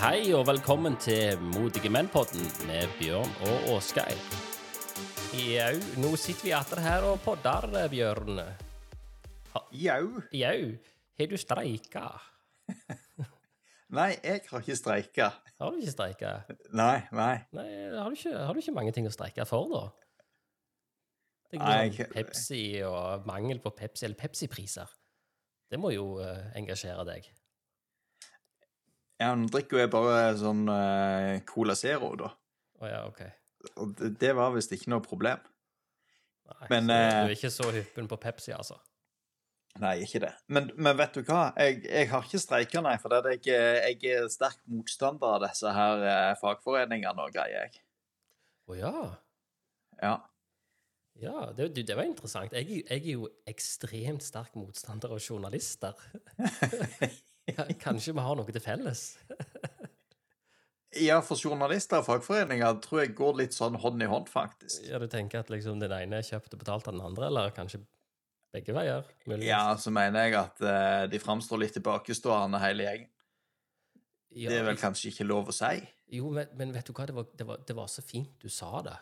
Hei og velkommen til Modige menn-podden med Bjørn og Åsgeir. Jau, nå sitter vi atter her og podder, Bjørn. Jau. Jau, har du streika? Nei, jeg har ikke streika. Har du ikke streika? Nei, nei. Nei, har du, ikke, har du ikke mange ting å streike for, da? Det Nei, er jeg- Pepsi og mangel på Pepsi, eller Pepsi-priser. Det må jo eh, engasjere deg. Ja, han drikker jo bare sånn uh, Cola Zero, da. Oh, ja, OK. Og det, det var visst ikke noe problem. Nei, Men, eh, du er ikke så hyppen på Pepsi, altså? Nei, ikke det. Men, men vet du hva? Jeg, jeg har ikke streika, nei. For det jeg, jeg er sterk motstander av disse her uh, fagforeningene og greier, jeg. Å ja. Ja. Ja, det, det var interessant. Jeg, jeg er jo ekstremt sterk motstander av journalister. Kanskje vi har noe til felles? ja, for journalister og fagforeninger tror jeg går litt sånn hånd i hånd, faktisk. Ja, Du tenker at liksom den ene er kjøpt og betalt av den andre, eller kanskje begge veier? Muligvis. Ja, så mener jeg at uh, de framstår litt tilbakestående, hele gjengen. Ja, Det er vel kanskje ikke lov å si? Jo, men, men vet du hva, det var, det, var, det var så fint du sa det.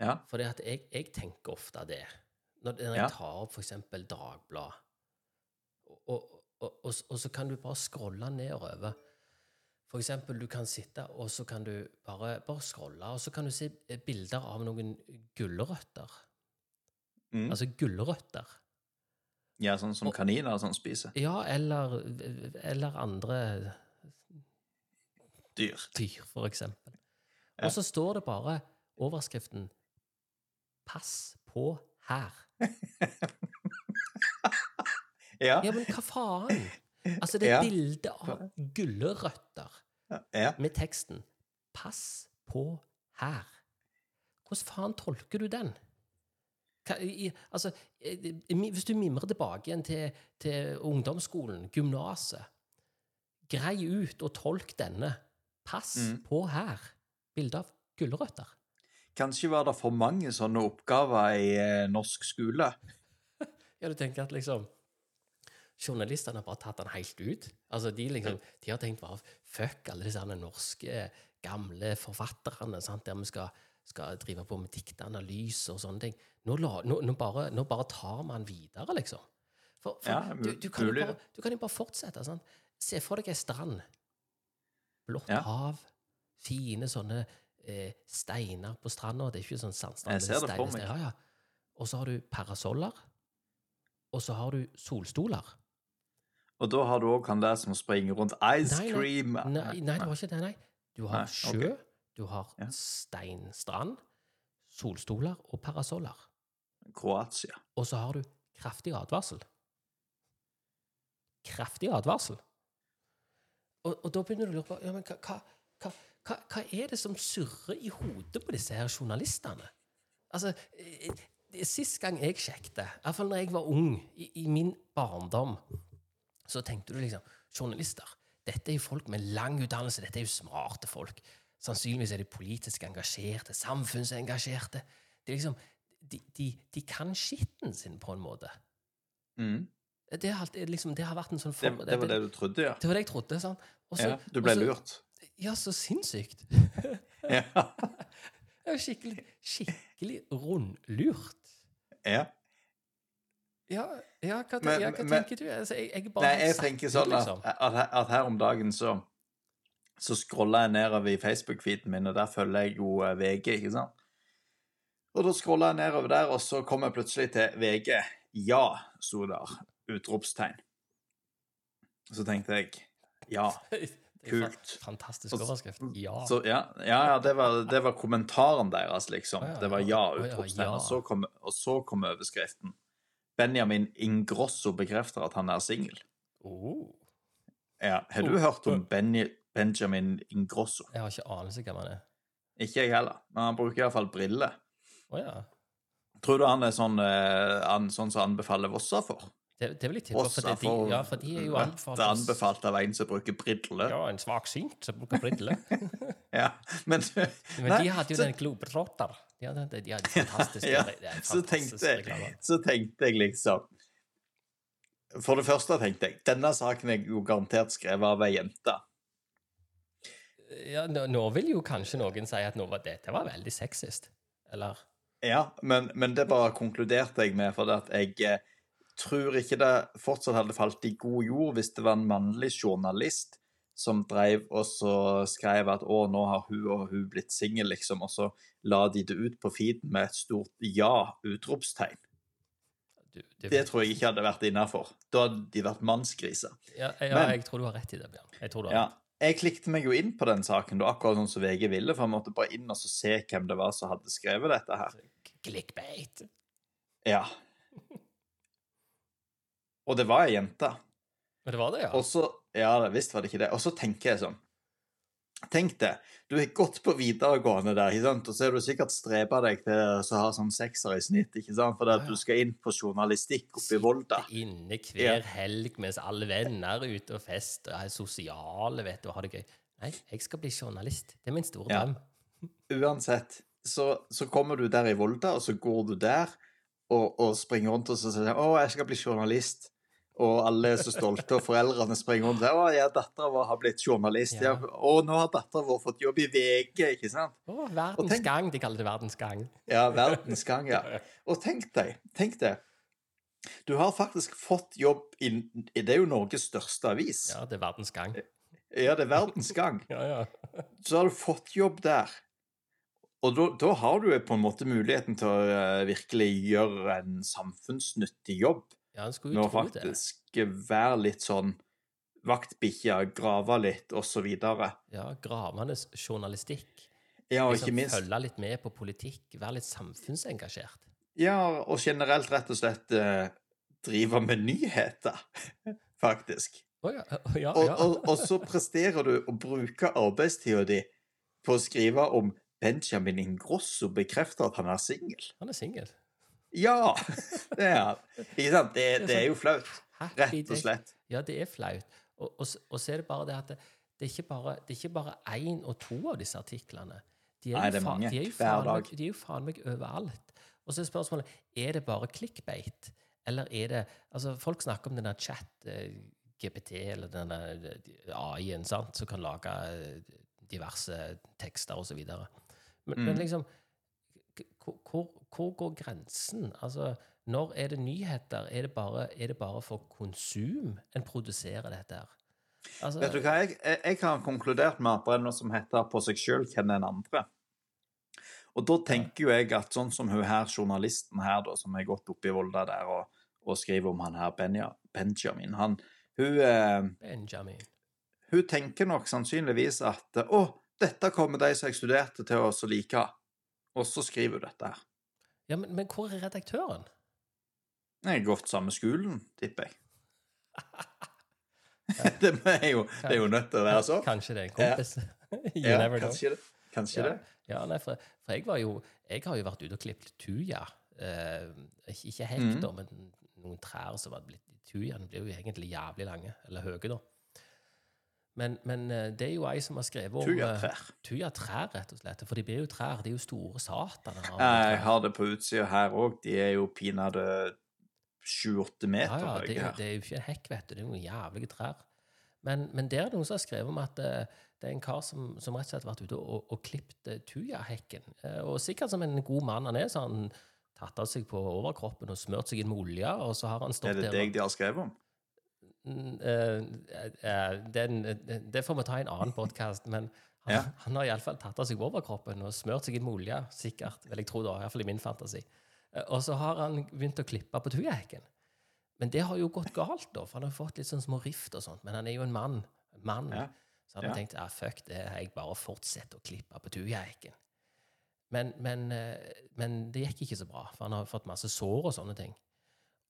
Ja. For at jeg, jeg tenker ofte det. Når, når jeg Ja. tar opp eksempel Dagbladet, og, og, og, og, så kan du bare scrolle nedover. For eksempel, du kan sitte, og så kan du bare, bare scrolle, og så kan du se eh, bilder av noen gulrøtter. Mm. Altså gulrøtter. ja, sånn som kaniner Og- sånn spiser Ja, eller, eller andre dyr. dyr, for eksempel. Og så står det bare overskriften 'Pass på her'. Ja. Ja, men hva faen? Altså, det er Ja. bilde av gulrøtter ja. med teksten 'Pass på her'. Hvordan faen tolker du den? Hva, i, altså, hvis du mimrer tilbake igjen til, til ungdomsskolen, gymnaset Grei ut og tolk denne. Pass Mm. på her. Bilde av gulrøtter. Kanskje var det for mange sånne oppgaver i eh, norsk skole. Ja, du tenker at liksom Journalistene har bare tatt den helt ut. Altså, De liksom, de har tenkt bare fuck alle disse norske, gamle forfatterne sant, der vi skal, skal drive på med diktanalyse og sånne ting. Nå, nå, nå, bare, nå bare tar man videre, liksom. For, for Ja, du, du, kan bare, du kan jo bare fortsette. Sant? Se for deg ei strand. Blått Ja. hav. Fine sånne eh, steiner på stranda. Det er ikke sånn sandstrand. Jeg ser det for meg. Ja, ja. Og så har du parasoller. Og så har du solstoler. Og da har du òg han der som springer rundt ice Nei, cream. Nei, nei, det var ikke det, nei. Du har sjø, okay. du har Ja. steinstrand, solstoler og parasoller. Kroatia. Og så har du kraftig advarsel. Kraftig advarsel. Og, og da begynner du å lure på ja, men hva, hva, hva, hva, hva er det som surrer i hodet på disse her journalistene? Altså, eh, Sist gang jeg sjekket, iallfall når jeg var ung, i, i min barndom, så tenkte du liksom Journalister, dette er jo folk med lang utdannelse, dette er jo smarte folk. Sannsynligvis er de politisk engasjerte, samfunnsengasjerte. Det er liksom, de, de, de kan skitten sin, på en måte. Mm. Det, har liksom, det har vært en sånn form det var det du trodde, ja. det var det jeg trodde. sant? Også, ja du ble også, lurt. Ja, så sinnssykt. Ja. Det er jo skikkelig, skikkelig rundlurt. ja. Ja, ja hva, Men- ja, hva men- tenker du? Altså, jeg, jeg Nei, jeg tenker sånn at, liksom. at, at her om dagen så så scroller jeg nedover i Facebook-feeden min, og der følger jeg jo eh, VG, ikke sant? Og da scroller jeg nedover der, og så kommer jeg plutselig til VG. Ja, sto der. Utropstegn. Så tenkte jeg ja. Kult. Fantastisk overskrift. Ja. Så, ja, ja, ja det, var, det var kommentaren deres, liksom. Det var ja-utropstegn. Og, og så kom overskriften. Benjamin Ingrosso bekrefter at han er singel. Oh, Ja, har du Oh, hørt om Benny, Benjamin Ingrosso? jeg har ikke anelse hvem han er. Ikke jeg heller, men han bruker iallfall briller. Ja. Tror du han er sånn, eh, han, sånn som anbefaler Vossa for? Det, det vil jeg tippe, for, de, ja, for de er jo anbefalt Det er anbefalt av en som bruker briller. Ja, en svaksynt som bruker briller. Ja, men, Men Nei, de hadde jo så- den Globetrotter. De hadde, de hadde fantastiske ja, det så, tenkte, så tenkte jeg liksom For det første tenkte jeg denne saken er jo garantert skrevet av ei jente. Ja, nå, nå vil jo kanskje noen si at nå var dette var veldig sexist. Eller Ja, men, men det bare konkluderte jeg med, for at jeg eh, tror ikke det fortsatt hadde falt i god jord hvis det var en mannlig journalist som drev og så skrev at å, nå har hun og hun blitt singel, liksom, og så la de det ut på feeden med et stort ja! utropstegn. du, det, Det tror jeg ikke hadde vært innafor. Da hadde de vært mannsgriser. ja, ja, Men- jeg tror du har rett i det, Bjørn. Jeg tror du har Ja. Jeg klikket meg jo inn på den saken, da, akkurat sånn som VG ville, for jeg måtte bare inn og så se hvem det var som hadde skrevet dette her. rett. Clickbait. Ja. Og det var ei jente. Men det var det, ja. Og så Ja, visst var det ikke det. Og så tenker jeg sånn Tenk det, du har gått på videregående der, ikke sant? og så har du sikkert streba deg til å ha sånn sekser i snitt, ikke sant? fordi Ja, at ja. du skal inn på journalistikk oppe i Volda. Sitte inne hver helg mens alle venner er ute og fester er sosiale vet du, og har det gøy. Nei, jeg skal bli journalist. Det er min store Ja. Uansett, så, så kommer du der i Volda, og så går du der og, og springer rundt og så sier 'Å, jeg skal bli journalist'. Og alle er så stolte, og foreldrene springer rundt det. 'Å, ja, dattera vår har blitt journalist'. Ja. Ja. 'Å, nå har dattera vår fått jobb i VG', ikke sant? Å, verdens tenk- gang. De kaller det verdens gang. Ja, verdens gang, ja. Og tenk deg, tenk deg. Du har faktisk fått jobb i Det er jo Norges største avis. Ja, det er verdens gang. Ja, det er verdens gang. Ja, ja. Så har du fått jobb der. Og da, da har du på en måte muligheten til å eh, virkelig gjøre en samfunnsnyttig jobb. Ja, en skulle jo tro det. faktisk være litt sånn vaktbikkje, grave litt, osv. Ja, Gravende journalistikk. Ja, og Liksom ikke minst Følge litt med på politikk. Være litt samfunnsengasjert. Ja, og generelt rett og slett eh, drive med nyheter, faktisk. Oh, ja. ja, Og, ja. og, og så presterer du å bruke arbeidstida di på å skrive om Benjamin Ingrosso bekrefter at han er singel. Han er singel. Ja! Det er han. Ikke sant? Det, det er jo flaut. Rett og slett. Ja, det er flaut. Og, og, og så er det bare det at det, det er ikke bare det er ikke bare én og to av disse artiklene. De er, Nei, det er mange. De er jo Hver dag. meg, de er jo faen meg overalt. Og så er spørsmålet er det bare clickbait, eller er det Altså, folk snakker om denne der chat, eh, GPT, eller denne eh, AI-en, sant, som kan lage eh, diverse tekster og så videre. Men, men Mm. liksom hvor, hvor, går grensen? Altså, når er det nyheter? Er det bare, er det bare for konsum en produserer dette her? Altså, Vet du hva, jeg, jeg, har konkludert med at det er noe som heter 'på seg sjøl kjenner en andre'. Og da tenker jo jeg at sånn som hun her, journalisten her, da, som har gått opp i Volda der og, og skriver om han her Benja, Benjamin, han, hun, eh, Benjamin. hun tenker nok sannsynligvis at 'Å, dette kommer de som jeg studerte til å like'. Og så skriver hun dette her. Ja, men, men hvor er redaktøren? Jeg har gått samme skolen, tipper jeg. det, er jo, det er jo nødt til å være sånn. Kanskje det er en kompis? you Ja, never know. kanskje det. Kanskje Ja. det. Ja, nei, for, for jeg var jo Jeg har jo vært ute og klippet tuja. Eh, ikke hekk, da, men noen trær som var blitt Tujaene blir jo egentlig jævlig lange, eller høye, da. Men, men eh, det er jo ei som har skrevet om eh, Tujatrær. Tujatrær, rett og slett. For de blir jo trær. De er jo store sataner. Jeg har det på utsida her òg. De er jo pinadø sju-åtte meter Ja, ja, det, høye det er jo ikke en hekk, vet du. Det er noen jævlige trær. Men, men der er det noen som har skrevet om at eh, det er en kar som, som rett og slett har vært ute og, og klippet eh, tujahekken. Eh, og sikkert som en god mann han er, så har han tatt av seg på overkroppen og smurt seg inn med olje, og så har han Er det deg de har skrevet om? Eh, eh, den, eh, Det får vi ta i en annen podkast, men han, Ja. han har iallfall tatt av seg overkroppen og smurt seg inn med olje, sikkert, Vel, jeg tror det, iallfall i min fantasi. Og så har han begynt å klippe på tujahekken. Men det har jo gått galt, da, for han har fått litt sånn små rift og sånt. Men han er jo en mann. mann. Ja. Så han har Ja. tenkt ja, fuck det, jeg bare fortsetter å klippe på tujahekken. Men, men, men det gikk ikke så bra, for han har fått masse sår og sånne ting.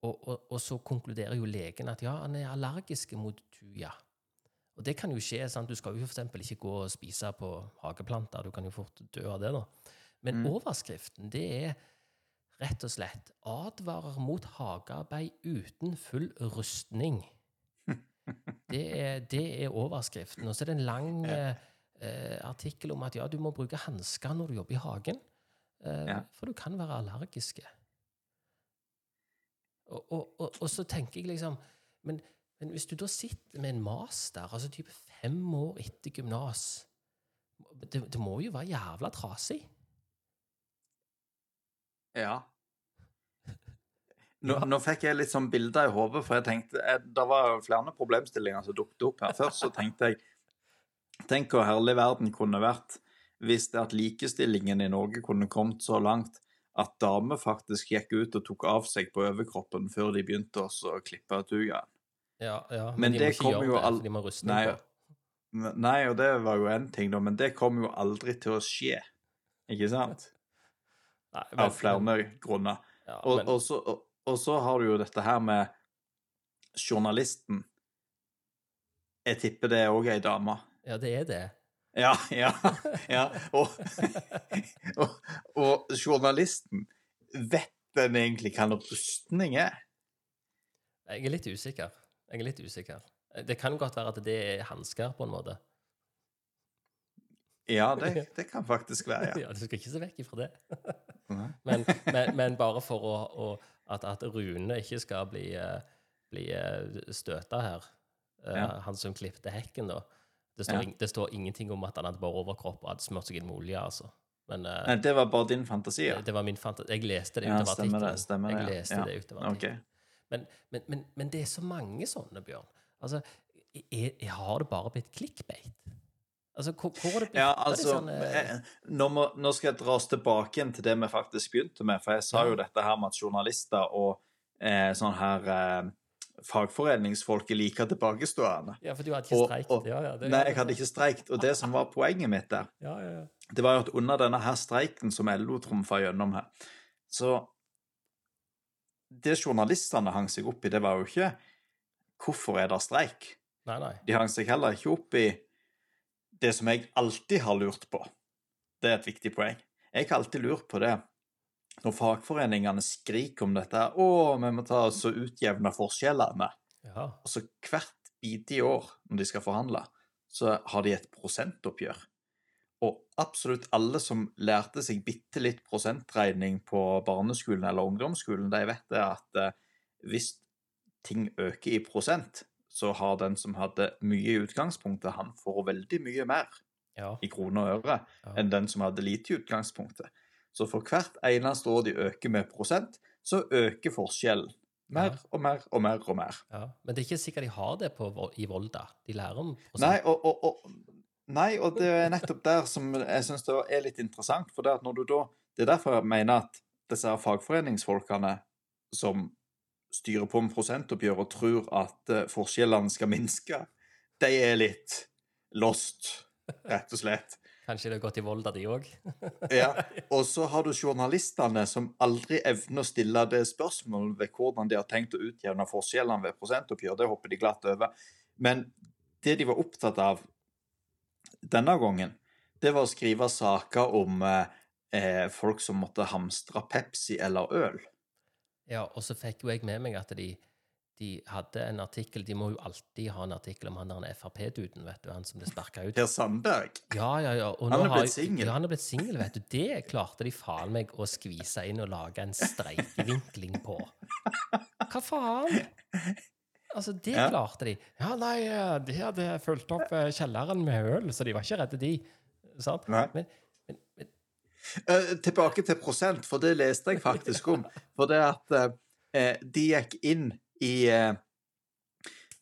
Og, og, og så konkluderer jo legen at ja, han er allergisk mot tuja. Og det kan jo skje. sant? Du skal jo eksempel ikke gå og spise på hageplanter. Du kan jo fort dø av det. da. Men Mm. overskriften det er rett og slett 'Advarer mot hagearbeid uten full rustning'. Det er, det er overskriften. Og så er det en lang Ja. eh, artikkel om at ja, du må bruke hansker når du jobber i hagen. Eh, Ja. For du kan være allergiske. Og, og, og, og så tenker jeg liksom men, men hvis du da sitter med en master, altså type fem år etter gymnas det, det må jo være jævla trasig. Ja. Nå, nå fikk jeg litt sånn bilder i hodet, for jeg tenkte jeg, Det var flere problemstillinger som dukket opp her. Først så tenkte jeg Tenk hvor herlig verden kunne vært hvis det at likestillingen i Norge kunne kommet så langt at damer faktisk gikk ut og tok av seg på overkroppen før de begynte å klippe tugaen. Ja, ja, men, Men de må det ikke kommer gjøre det, for de må ruste Nei, på. Nei, og det var jo én ting, da, men det kommer jo aldri til å skje. Ikke sant? Nei, Av flere grunner. ja, Og, og, så, og, og så har du jo dette her med journalisten. Jeg tipper det òg er ei dame. ja, det er det. Ja, ja, ja. Og, og, og journalisten, vet den egentlig hva en rustning er? Jeg er litt usikker. Jeg er litt usikker. Det kan godt være at det er hansker, på en måte. Ja, det, det kan faktisk være, ja. Ja, Du skal ikke se vekk ifra det. Men, men, men bare for å, å at, at Rune ikke skal bli, eh, bli støta her, eh, Ja. han som klipte hekken, da. Det står, Ja. det står ingenting om at han hadde bare overkropp og hadde smurt seg inn med olje, altså. Men eh, Nei, det var bare din fantasi, ja. det, det var min fantasi. Jeg leste det Ja, utover stemmer det, stemmer det, Jeg leste Ja. det utover Ok. artikkelen. Men, men, men, men det er så mange sånne, Bjørn. Altså, jeg, jeg har det bare blitt clickbait? Altså, hvor, hvor har det blitt Ja, altså, disse sånne- eh, nå, må, nå skal jeg dra oss tilbake igjen til det vi faktisk begynte med, for jeg sa jo dette her med at journalister og eh, sånn her eh, fagforeningsfolk er like tilbakestående. Ja, for du hadde ikke Og- streikt. og- ja, ja, det, Nei, jeg hadde ikke streikt, og det som var poenget mitt der, Ja, ja, ja. det var jo at under denne her streiken som LO trumfa gjennom her, så Det journalistene hang seg opp i, det var jo ikke hvorfor er det streik? Nei, nei. De hang seg heller ikke opp i det som jeg alltid har lurt på. Det er et viktig poeng. Jeg har alltid lurt på det når fagforeningene skriker om dette 'Å, vi må ta oss og utjevne forskjellene', Ja. og så hvert bidige år når de skal forhandle, så har de et prosentoppgjør. Og absolutt alle som lærte seg bitte litt prosentregning på barneskolen eller ungdomsskolen, de vet det at eh, hvis ting øker i prosent, så har den som hadde mye i utgangspunktet, han får veldig mye mer ja. i kroner og øre Ja. enn den som hadde lite i utgangspunktet. Så for hvert eneste år de øker med prosent, så øker forskjellen. Mer og mer og mer og mer. ja. Men det er ikke sikkert de har det på, i Volda. De lærer om prosent. Nei, og, og, og, nei, og det er nettopp der som jeg syns det er litt interessant. For det, at når du da, det er derfor jeg mener at disse fagforeningsfolkene som styrer på med prosentoppgjør og tror at eh, forskjellene skal minske, de er litt lost, rett og slett. Kanskje det har gått i Volda, de òg? Ja, Og så har du journalistene som aldri evner å stille det spørsmålet ved hvordan de har tenkt å utjevne forskjellene ved prosentoppgjør. Det hopper de glatt over. Men det de var opptatt av denne gangen, det var å skrive saker om eh, folk som måtte hamstre Pepsi eller øl. Ja, og så fikk jo jeg med meg at de, de hadde en artikkel De må jo alltid ha en artikkel om han der Frp-duden, vet du, han som ble sparka ut. Per Sandberg. Ja, ja, ja. Og Han er blitt singel. Ja, han er blitt singel, vet du. Det klarte de faen meg å skvise inn og lage en streikevinkling på. Hva faen? Altså, det Ja. klarte de. Ja, nei, eh, de hadde fulgt opp eh, kjelleren med øl, så de var ikke redde, de. Sant? Men, men, men Uh, tilbake til prosent, for det leste jeg faktisk om. For det at uh, de gikk inn i eh,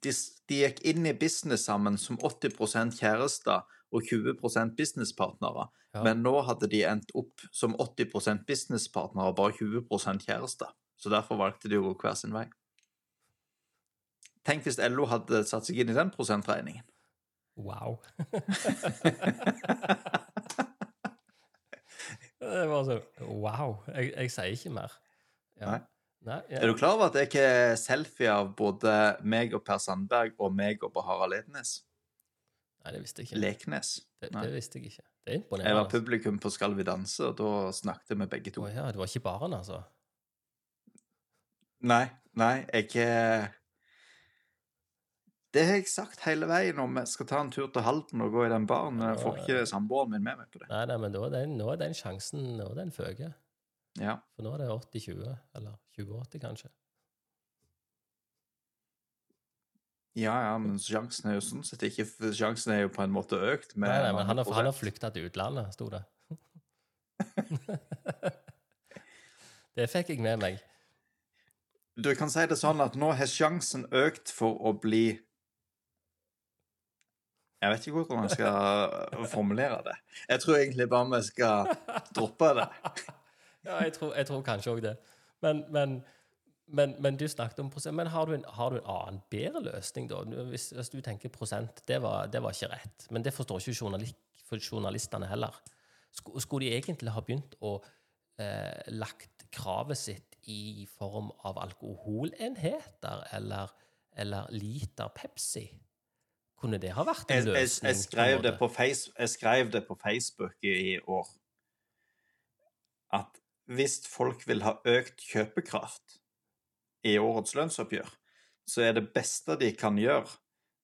de, de gikk inn i business sammen som 80% kjærester og 20 businesspartnere. Ja. Men nå hadde de endt opp som 80 businesspartnere og bare 20% kjærester. Så derfor valgte de å gå hver sin vei. Tenk hvis LO hadde satt seg inn i den prosentregningen. wow. det var så Wow. Jeg, jeg sier ikke mer. Ja. Nei. Nei, ja. Er du klar over at det ikke er selfie av både meg og Per Sandberg og meg og Harald Ednes? Nei, det visste jeg ikke. Leknes. Det, det visste jeg ikke. Det er imponerende. Jeg var publikum på Skal vi danse, og da snakket vi begge to. Å ja, det var ikke baren, altså? Nei, nei, jeg ikke Det har jeg sagt hele veien om jeg skal ta en tur til Halden og gå i den baren. Jeg får ikke samboeren min med meg på det. Nei, nei, men nå er den, nå er den sjansen nå er den føke. Ja. For nå er det 80-20, eller 20-80 kanskje. Ja, ja, men sjansen er jo sånn sett ikke Sjansen er jo på en måte økt med Nei, nei, men han har, han har flykta til utlandet, sto det. det fikk jeg med meg. Du kan si det sånn at nå har sjansen økt for å bli Jeg vet ikke hvordan jeg skal formulere det. Jeg tror egentlig bare vi skal droppe det. Ja, jeg tror, jeg tror kanskje òg det. Men, men, men, men du snakket om prosent. Men har du en, har du en annen, bedre løsning, da? Hvis, hvis du tenker prosent, det var, det var ikke rett. Men det forstår ikke journalist, for journalistene heller. Sk- Skulle de egentlig ha begynt å eh, lagt kravet sitt i form av alkoholenheter eller, eller liter Pepsi? Kunne det ha vært en Jeg, jeg, løsning? jeg, skrev det på face, jeg skrev det på Facebook i år at hvis folk vil ha økt kjøpekraft i årets lønnsoppgjør, så er det beste de kan gjøre,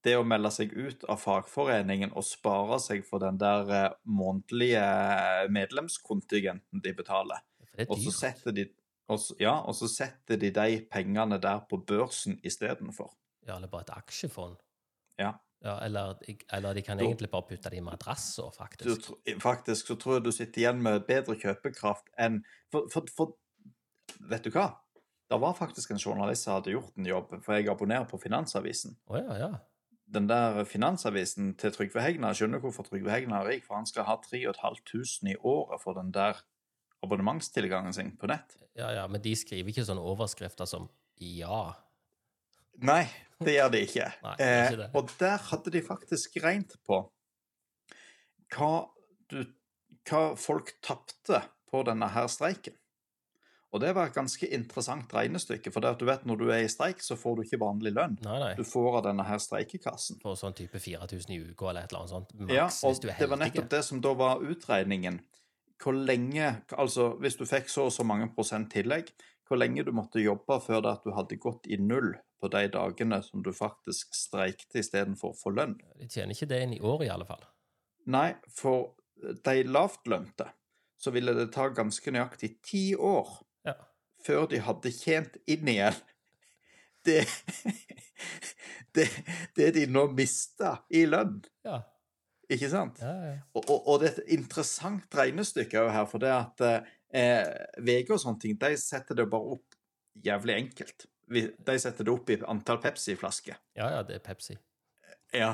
det å melde seg ut av fagforeningen og spare seg for den der eh, månedlige medlemskontingenten de betaler. Er Og så setter de, også, ja, og så setter de de pengene der på børsen istedenfor. Ja, eller bare et aksjefond. Ja. Ja, eller, eller de kan du, egentlig bare putte det i madrasser, faktisk. Du, faktisk så tror jeg du sitter igjen med bedre kjøpekraft enn for, for, for Vet du hva? Det var faktisk en journalist som hadde gjort en jobb, for jeg abonnerer på Finansavisen. Oh, ja, ja. Den der Finansavisen til Trygve Hegnar skjønner hvorfor Trygve Hegnar er rik, for han skal ha 3500 i året for den der abonnementstilgangen sin på nett. Ja, ja, men de skriver ikke sånne overskrifter som ja. Nei, det gjør de ikke. Nei, det ikke eh, og der hadde de faktisk regnet på hva, du, hva folk tapte på denne her streiken. Og det var et ganske interessant regnestykke, for det at du vet når du er i streik, så får du ikke vanlig lønn. Nei, nei. Du får av denne her streikekassen. For sånn type 4000 i uka eller et eller annet sånt. Max, Ja, og du det var nettopp det som da var utregningen. Hvor lenge, altså hvis du fikk så og så mange prosent tillegg, hvor lenge du måtte jobbe før det at du hadde gått i null på de dagene som du faktisk streikte istedenfor å få lønn. De tjener ikke det inn i året, i alle fall. Nei, for de lavtlønte så ville det ta ganske nøyaktig ti år Ja. før de hadde tjent inn igjen det, det, det de nå mista i lønn. Ja. Ikke sant? ja, ja. Og, og, og det er et interessant regnestykke her, for det at eh, VG og sånne ting, de setter det bare opp jævlig enkelt. De setter det opp i antall Pepsi-flasker. ja, ja, det er Pepsi. Ja.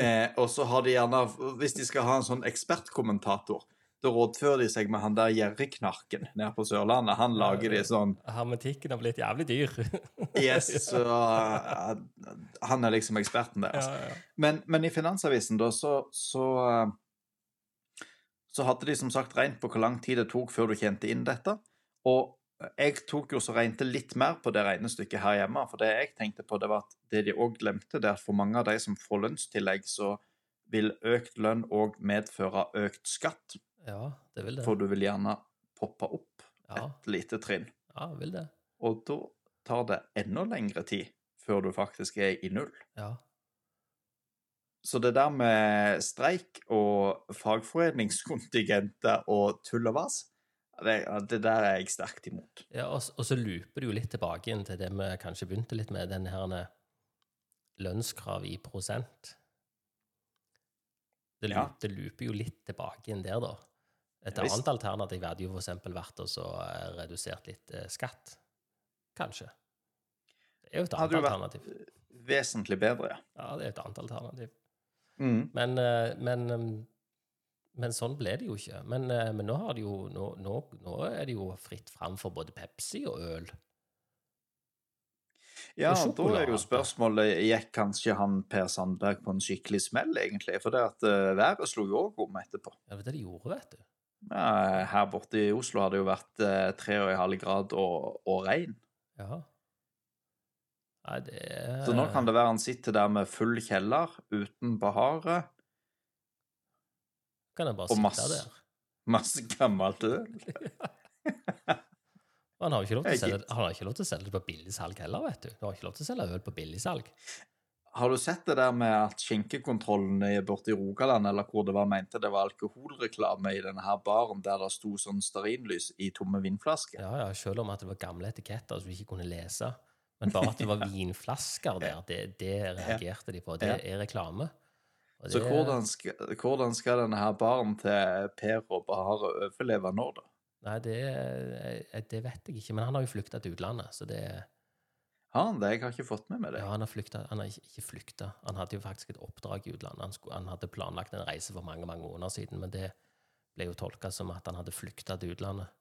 Eh, og så har de gjerne, hvis de skal ha en sånn ekspertkommentator, da rådfører de seg med han der gjerriknarken nede på Sørlandet. Han lager de sånn Hermetikken har blitt jævlig dyr. Yes, så uh, Han er liksom eksperten deres. ja, ja. Men, men i Finansavisen da, så, så eh, så hadde de som sagt regnet på hvor lang tid det tok før du tjente inn dette. Og jeg tok jo så regnet litt mer på det regnestykket her hjemme. For det jeg tenkte på, det var at det de òg glemte, det er at for mange av de som får lønnstillegg, så vil økt lønn òg medføre økt skatt. ja, det vil det. For du vil gjerne poppe opp Ja, et lite trinn. ja vil det. Og da tar det enda lengre tid før du faktisk er i null. Ja. Så det der med streik og fagforeningskontingenter og tull og vas, det, det der er jeg sterkt imot. Ja, og, og så looper det jo litt tilbake inn til det vi kanskje begynte litt med, den her lønnskrav i prosent. Det, Ja. det looper jo litt tilbake inn der, da. Et Ja, annet alternativ hadde jo eksempel vært å så, eh, redusert litt eh, skatt. Kanskje. Det er jo et Hadde annet jo vært- alternativ. Vesentlig bedre, ja. Ja, det er et annet alternativ. Mm. Men, eh, men, um, men sånn ble det jo ikke. Men, eh, men nå, har det jo, nå, nå, nå er det jo fritt fram for både Pepsi og øl. Ja, Og da er jo spørsmålet gikk kanskje han Per Sandberg på en skikkelig smell, egentlig? For det at uh, været slo jo òg om etterpå. Ja, det var det de gjorde, vet du. Ja, her borte i Oslo har det jo vært eh, tre og en halv grad og, og regn. Ja. Nei, det er Så nå kan det være han sitter der med full kjeller, uten bahare, kan jeg bare og sitte masse, der. masse gammelt øl. Han har jo ikke lov til å selge, han har ikke lov til å selge det på billigsalg heller, vet du. Du har ikke lov til å selge øl på billigsalg. Har du sett det der med at skjenkekontrollen borte i Rogaland, eller hvor det var, mente det var alkoholreklame i denne her baren der det sto sånn stearinlys i tomme vinflasker? Ja, ja, selv om at det var gamle etiketter som du ikke kunne lese. Men bare at det var vinflasker der, det, det reagerte de på. Det er reklame. Og Så hvordan skal, hvordan skal denne her baren til Per og Bahare overleve nå, da? Nei, det, det vet jeg ikke. Men han har jo flykta til utlandet, så det Har han det? Jeg har ikke fått med meg det. Ja, han har flyktet, Han har ikke flykta. Han hadde jo faktisk et oppdrag i utlandet. Han, skulle, han hadde planlagt en reise for mange, mange måneder siden, men det ble jo tolka som at han hadde flykta til utlandet.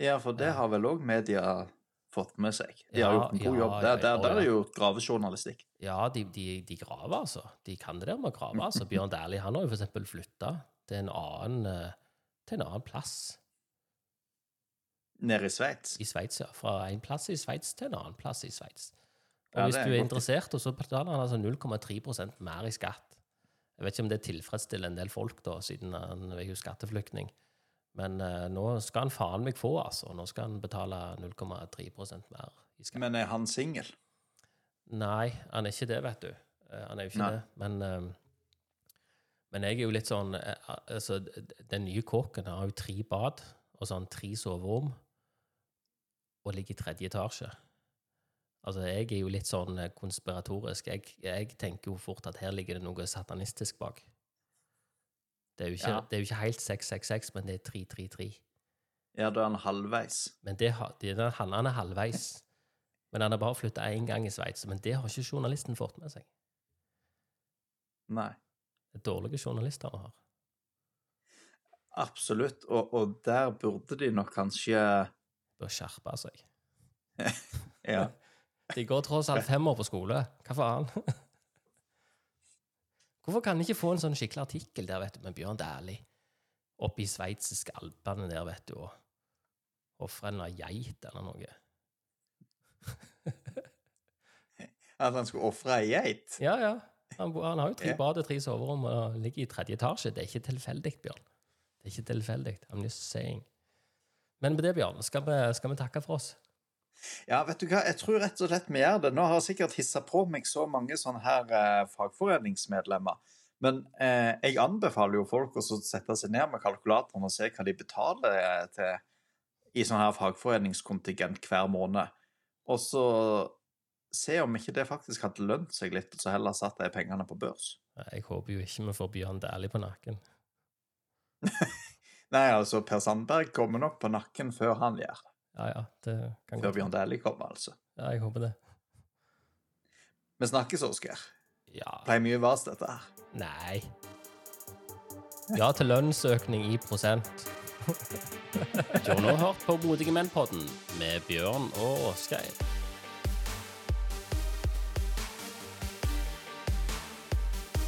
Ja, for det har vel òg media fått med seg. De har Ja, gjort en god jobb. Der, der, der er det jo gravejournalistikk. Ja, de, de, de graver, altså. De kan det der med å grave. altså. Bjørn Dæhlie har jo eksempel flytta til en annen eh, til en annen plass Nede i Sveits. i Sveits, ja. Fra en plass i Sveits til en annen plass i Sveits. Og Ja, hvis du er interessert, så betaler han altså 0,3% mer i skatt. Jeg vet ikke om det tilfredsstiller en del folk, da, siden han er jo skatteflyktning. Men eh, nå skal han faen meg få, altså. Nå skal han betale 0,3% mer i skatt. Men er han singel? Nei, han er ikke det, vet du. Eh, Han er jo ikke Nei. det. Men, eh, men jeg er jo litt sånn eh, Altså, den nye kåken har jo tre bad og sånn tre soverom og ligger i tredje etasje. Altså, jeg er jo litt sånn eh, konspiratorisk. Jeg, jeg tenker jo fort at her ligger det noe satanistisk bak. Det er jo ikke, Ja. det er jo ikke helt 666, men det er 333. Ja, da er han halvveis. Men det har, det, han, han er halvveis. Men han har bare flytta én gang i Sveits. Men det har ikke journalisten fått med seg. Nei. Det er dårlige journalister vi har. Absolutt. Og, og der burde de nok kanskje Bør skjerpe seg. Ja. De går tross alt fem år på skole. Hva faen? Hvorfor kan de ikke få en sånn skikkelig artikkel der, vet du, med Bjørn Dæhlie oppe i sveitsiske alpene der, vet du, og ofre en geit eller noe? At han skulle ofre ei geit? Ja, ja. Han, han har jo tre Ja. bad og tre soverom og ligger i tredje etasje. Det er ikke tilfeldig, Bjørn. Det er ikke tilfeldig. I'm just saying. Men med det, Bjørn, skal vi, skal vi takke for oss? Ja, vet du hva, jeg tror rett og slett vi gjør det. Nå har jeg sikkert hissa på meg så mange sånne her eh, fagforeningsmedlemmer. Men eh, jeg anbefaler jo folk å sette seg ned med kalkulatoren og se hva de betaler eh, til i sånn her fagforeningskontingent hver måned. Og så se om ikke det faktisk hadde lønt seg litt, og så heller satt de pengene på børs. Jeg håper jo ikke vi får Bjørn Dæhlie på nakken. Nei, altså, Per Sandberg kommer nok på nakken før han gjør det. Ja, ja. Det kan Før Bjørn Dæhlie kommer, altså. Ja, jeg håper det. Vi snakkes, Oskar. Ja. Pleier mye vas, dette her. Nei. Ja til lønnsøkning i prosent. Du har nå hørt på Modige menn-podden med Bjørn og Åsgeir.